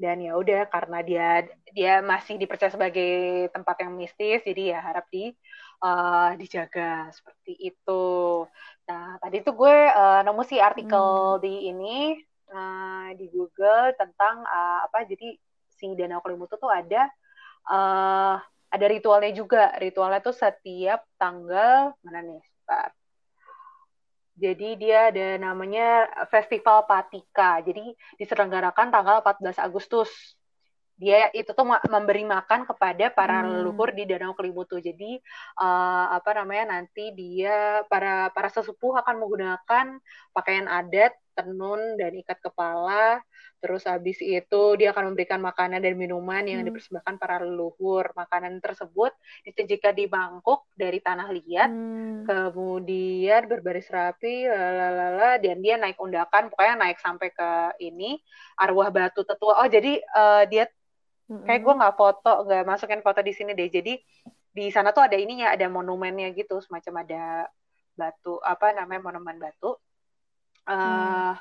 Dan ya udah karena dia dia masih dipercaya sebagai tempat yang mistis, jadi ya harap di uh, dijaga seperti itu. Nah, tadi tuh gue uh, nemu sih artikel hmm. di ini uh, di Google tentang uh, apa jadi si Danau Kelimutu tuh ada uh, ada ritualnya juga. Ritualnya tuh setiap tanggal mana nih? Start. Jadi dia ada namanya Festival Patika. Jadi diselenggarakan tanggal 14 Agustus dia itu tuh memberi makan kepada para hmm. leluhur di Danau Kelimutu. Jadi uh, apa namanya nanti dia para para sesepuh akan menggunakan pakaian adat, tenun dan ikat kepala. Terus habis itu dia akan memberikan makanan dan minuman yang hmm. dipersembahkan para leluhur. Makanan tersebut disajikan di mangkuk dari tanah liat, hmm. kemudian berbaris rapi, lalala, dan dia naik undakan, pokoknya naik sampai ke ini arwah batu tetua. Oh jadi uh, dia Kayak gue nggak foto, nggak masukin foto di sini deh. Jadi di sana tuh ada ininya, ada monumennya gitu, semacam ada batu apa namanya monumen batu. Uh, hmm.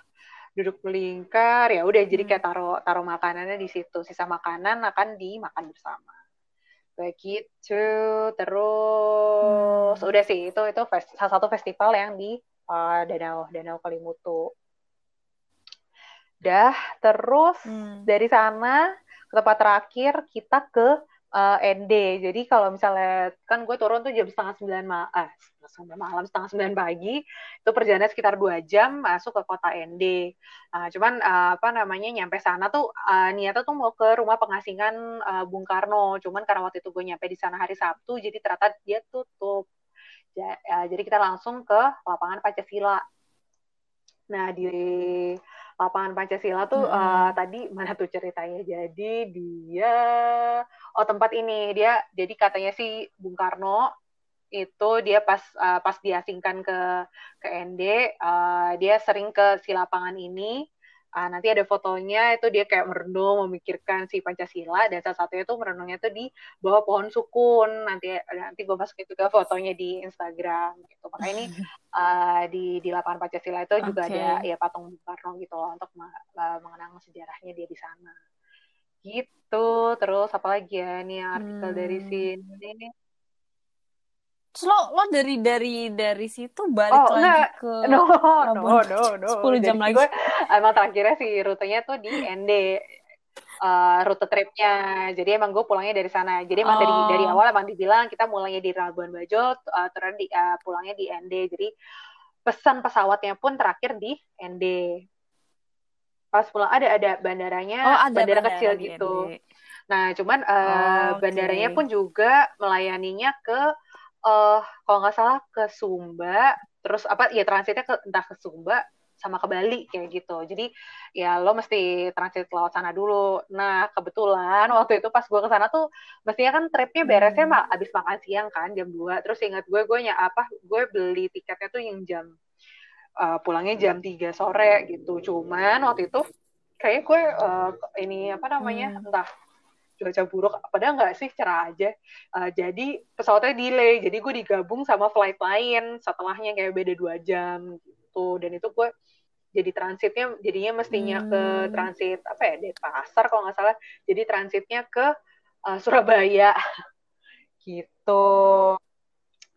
duduk melingkar ya udah jadi kayak taruh taruh makanannya di situ sisa makanan akan dimakan bersama begitu terus hmm. udah sih itu itu fest, salah satu festival yang di uh, danau danau Kalimutu dah terus hmm. dari sana tempat terakhir kita ke uh, eh, ND. Jadi kalau misalnya kan gue turun tuh jam setengah sembilan malam, ah, setengah malam setengah sembilan pagi, itu perjalanan sekitar dua jam masuk ke kota ND. Nah, cuman uh, apa namanya nyampe sana tuh uh, niatnya tuh mau ke rumah pengasingan uh, Bung Karno. Cuman karena waktu itu gue nyampe di sana hari Sabtu, jadi ternyata dia tutup. Ja, uh, jadi kita langsung ke lapangan Pancasila. Nah di lapangan Pancasila tuh hmm. uh, tadi mana tuh ceritanya jadi dia oh tempat ini. Dia jadi katanya sih Bung Karno itu dia pas uh, pas diasingkan ke ke ND uh, dia sering ke si lapangan ini. Uh, nanti ada fotonya itu dia kayak merenung memikirkan si Pancasila dan salah satunya tuh merenungnya tuh di bawah pohon sukun. Nanti nanti gue masukin juga fotonya di Instagram gitu. Makanya ini uh, di di lapangan Pancasila itu juga okay. ada ya patung Bung Karno gitu loh untuk mengenang sejarahnya dia di sana gitu terus apa lagi ya nih artikel hmm. dari sini Terus lo lo dari dari dari situ balik oh, lagi enggak. ke no no no no 10 jam Jadi lagi. Gue emang terakhirnya sih rutenya tuh di ND uh, rute tripnya. Jadi emang gue pulangnya dari sana. Jadi emang oh. dari dari awal emang dibilang kita mulainya di Labuan Bajo, uh, terus di uh, pulangnya di ND. Jadi pesan pesawatnya pun terakhir di ND. Pas pulang ada ada bandaranya, oh, ada bandara, bandara kecil gitu. ND. Nah, cuman uh, oh, okay. bandaranya pun juga melayaninya ke uh, kalau nggak salah ke Sumba, terus apa ya transitnya ke entah ke Sumba sama ke Bali kayak gitu. Jadi ya lo mesti transit laut sana dulu. Nah kebetulan waktu itu pas gue ke sana tuh mestinya kan tripnya beresnya hmm. abis makan siang kan jam 2. Terus ingat gue gue apa gue beli tiketnya tuh yang jam uh, pulangnya jam 3 sore gitu. Cuman waktu itu kayak gue uh, ini apa namanya hmm. entah cuaca buruk padahal nggak sih cerah aja uh, jadi pesawatnya delay jadi gue digabung sama flight lain setelahnya kayak beda dua jam gitu dan itu gue jadi transitnya jadinya mestinya hmm. ke transit apa ya pasar kalau nggak salah jadi transitnya ke uh, Surabaya gitu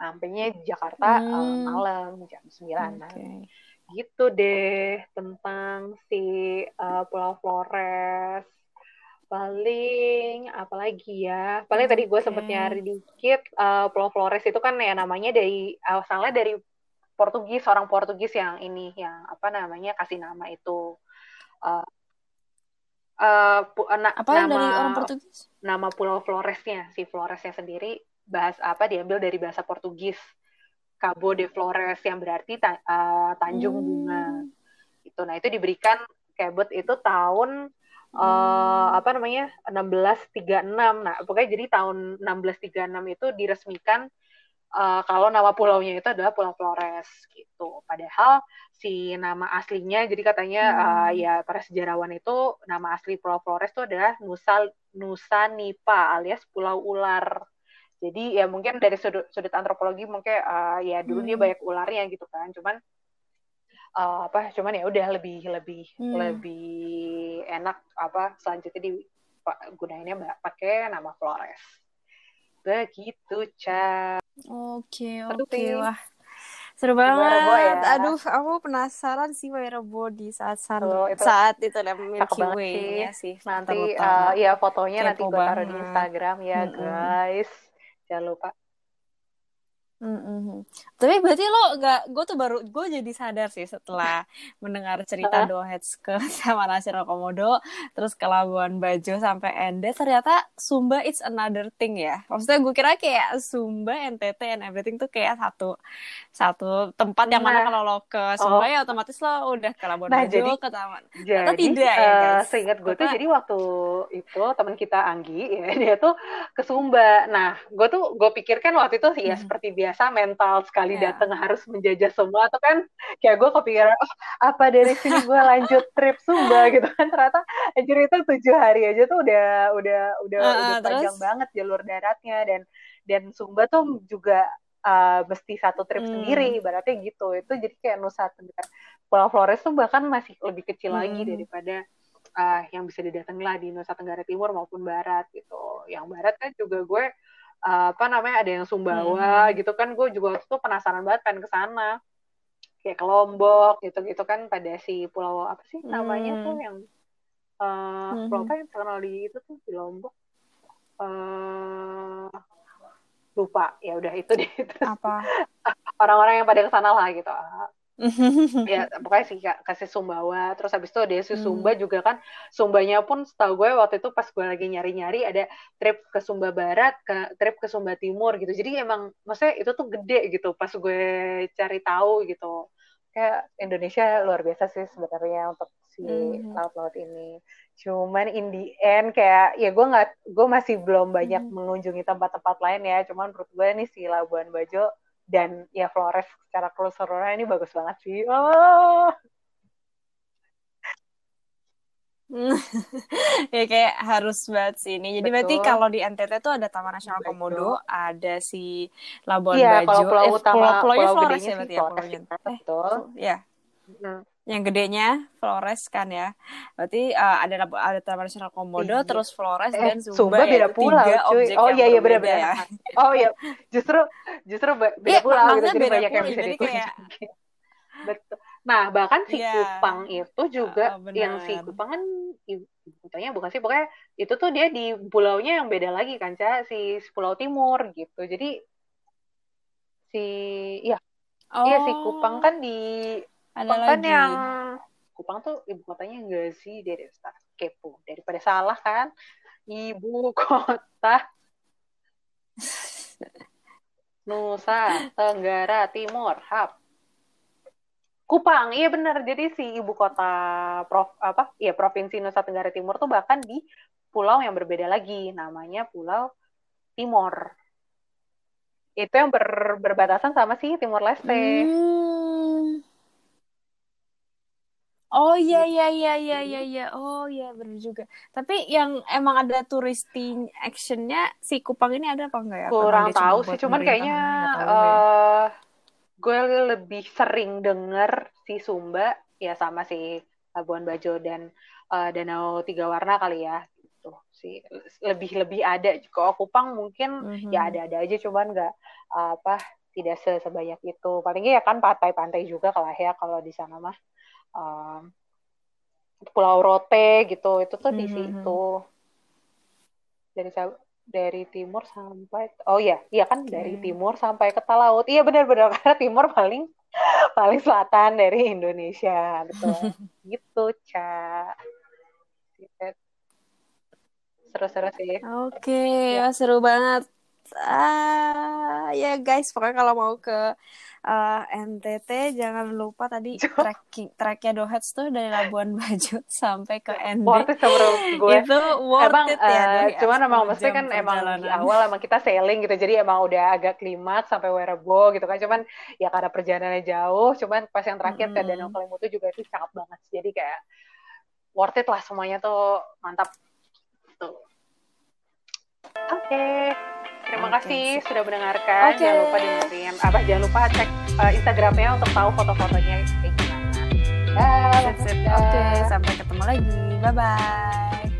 sampainya Jakarta hmm. uh, malam jam sembilanan okay. gitu deh tentang si uh, Pulau Flores paling apalagi ya paling okay. tadi gue sempet nyari dikit uh, Pulau Flores itu kan ya namanya dari asalnya dari Portugis orang Portugis yang ini yang apa namanya kasih nama itu uh, uh, na apa nama, dari orang Portugis nama Pulau Floresnya si Floresnya sendiri bahas apa diambil dari bahasa Portugis Cabo de Flores yang berarti ta uh, Tanjung hmm. Bunga itu nah itu diberikan Cabot itu tahun uh, apa namanya 1636. Nah, pokoknya jadi tahun 1636 itu diresmikan uh, kalau nama pulaunya itu adalah Pulau Flores gitu. Padahal si nama aslinya jadi katanya hmm. uh, ya para sejarawan itu nama asli Pulau Flores itu adalah Nusa Nusa Nipa alias Pulau Ular. Jadi ya mungkin dari sudut sudut antropologi mungkin uh, ya dulu hmm. dia banyak ularnya gitu kan. Cuman uh, apa cuman ya udah lebih lebih hmm. lebih enak apa selanjutnya di gunainnya pakai nama Flores begitu ca oke oke okay. wah seru banget ya. aduh aku penasaran sih Wairebo di saat saat oh, itu saat itu ada Milky Way sih nanti uh, ya fotonya nanti gue taruh di Instagram ya hmm. guys jangan lupa Mm-hmm. Tapi berarti lo gak, gue tuh baru, gue jadi sadar sih setelah mendengar cerita Dohets ke sama Nasir Komodo, terus ke Labuan Bajo sampai Ende, ternyata Sumba it's another thing ya. Maksudnya gue kira kayak Sumba, NTT, and everything tuh kayak satu satu tempat yang mana nah. kalau lo ke Sumba oh. ya otomatis lo udah ke Labuan nah, Bajo, jadi, ke Taman. Jadi, tidak uh, ya guys. Seingat gue tuh jadi waktu itu teman kita Anggi, ya, dia tuh ke Sumba. Nah, gue tuh, gue pikirkan waktu itu ya hmm. seperti biasa mental sekali yeah. datang harus menjajah semua atau kan kayak gue kepikiran oh, apa dari sini gue lanjut trip Sumba gitu kan ternyata anjir itu tujuh hari aja tuh udah udah udah, uh, udah panjang banget jalur daratnya dan dan Sumba tuh juga uh, mesti satu trip hmm. sendiri berarti gitu itu jadi kayak Nusa Tenggara Pulau Flores tuh bahkan masih lebih kecil hmm. lagi daripada uh, yang bisa didatangi lah di Nusa Tenggara Timur maupun Barat gitu yang Barat kan juga gue apa namanya ada yang Sumbawa hmm. gitu kan gue juga waktu itu penasaran banget pengen ke sana kayak ke Lombok gitu gitu kan pada si pulau apa sih namanya hmm. tuh yang uh, hmm. pulau apa yang terkenal di itu tuh di Lombok uh, lupa. Ya udah itu deh. Apa? orang-orang yang pada ke sana lah gitu. Ya pokoknya sih kasih Sumbawa. Terus habis itu ada si Sumba hmm. juga kan. Sumbanya pun setahu gue waktu itu pas gue lagi nyari-nyari ada trip ke Sumba Barat ke trip ke Sumba Timur gitu. Jadi emang maksudnya itu tuh gede gitu pas gue cari tahu gitu kayak Indonesia luar biasa sih sebenarnya untuk si hmm. laut-laut ini. Cuman in the end kayak ya gue nggak gue masih belum banyak hmm. mengunjungi tempat-tempat lain ya. Cuman menurut gue nih si Labuan Bajo dan ya Flores secara keseluruhan ini bagus banget sih. Oh ya kayak harus banget sih ini. Jadi Betul. berarti kalau di NTT tuh ada Taman Nasional Betul. Komodo, ada si Labuan iya, Bajo. Kalau pulau eh, utama, pulau, pulau, pulau Flores ya berarti ya pulau Betul. Ya. Hmm. Yang gedenya Flores kan ya. Berarti uh, ada ada Taman Nasional Komodo, iya. terus Flores eh, dan Sumba. Sumba beda pulau, tiga cuy. Objek oh iya iya benar benar. Ya. Oh iya, justru justru beda ya, pulau gitu. Jadi beda banyak yang bisa dikunjungi. Kayak... Betul. Nah, bahkan si yeah. Kupang itu juga oh, yang si Kupang kan ibu kotanya bukan sih pokoknya itu tuh dia di pulaunya yang beda lagi kan Ca si Pulau Timur gitu. Jadi si ya oh. iya si Kupang kan di ada Kupang lagi. kan yang Kupang tuh ibu kotanya enggak sih dari kepo daripada salah kan ibu kota Nusa Tenggara Timur hap Kupang, iya benar. Jadi si ibu kota prof apa? Iya provinsi Nusa Tenggara Timur tuh bahkan di pulau yang berbeda lagi, namanya Pulau Timor. Itu yang ber, berbatasan sama si Timor Leste. Hmm. Oh iya iya iya iya iya iya. Oh iya benar juga. Tapi yang emang ada touristing actionnya si Kupang ini ada apa enggak ya? Kurang tahu sih, cuman kayaknya uh, gue lebih sering denger si Sumba ya sama si Labuan Bajo dan uh, Danau Tiga Warna kali ya gitu sih lebih lebih ada kalau Kupang mungkin mm-hmm. ya ada-ada aja cuman nggak uh, apa tidak sebanyak itu paling ya kan pantai-pantai juga kalau ya kalau di sana mah um, Pulau Rote gitu itu tuh di mm-hmm. situ dari dari timur sampai oh iya iya kan okay. dari timur sampai ke laut. Iya benar-benar karena timur paling paling selatan dari Indonesia betul. Gitu ca seru-seru sih. Oke okay, ya. seru banget. Ah ya guys pokoknya kalau mau ke uh, eh, NTT jangan lupa tadi trekking treknya Dohets tuh dari Labuan Bajo sampai ke ND worth it gue. Itu worth emang, it ya uh, cuman emang mesti kan emang di awal emang kita sailing gitu jadi emang udah agak klimaks sampai Werebo gitu kan. Cuman ya karena perjalanannya jauh cuman pas yang terakhir mm -hmm. ke Danau Kelimutu juga itu cakep banget jadi kayak worth it lah semuanya tuh mantap. Tuh oke okay. Terima okay. kasih sudah mendengarkan. Okay. Jangan lupa dengerin apa jangan lupa cek uh, Instagramnya untuk tahu foto-fotonya kayak gimana. Oke, okay, sampai ketemu lagi. Bye bye.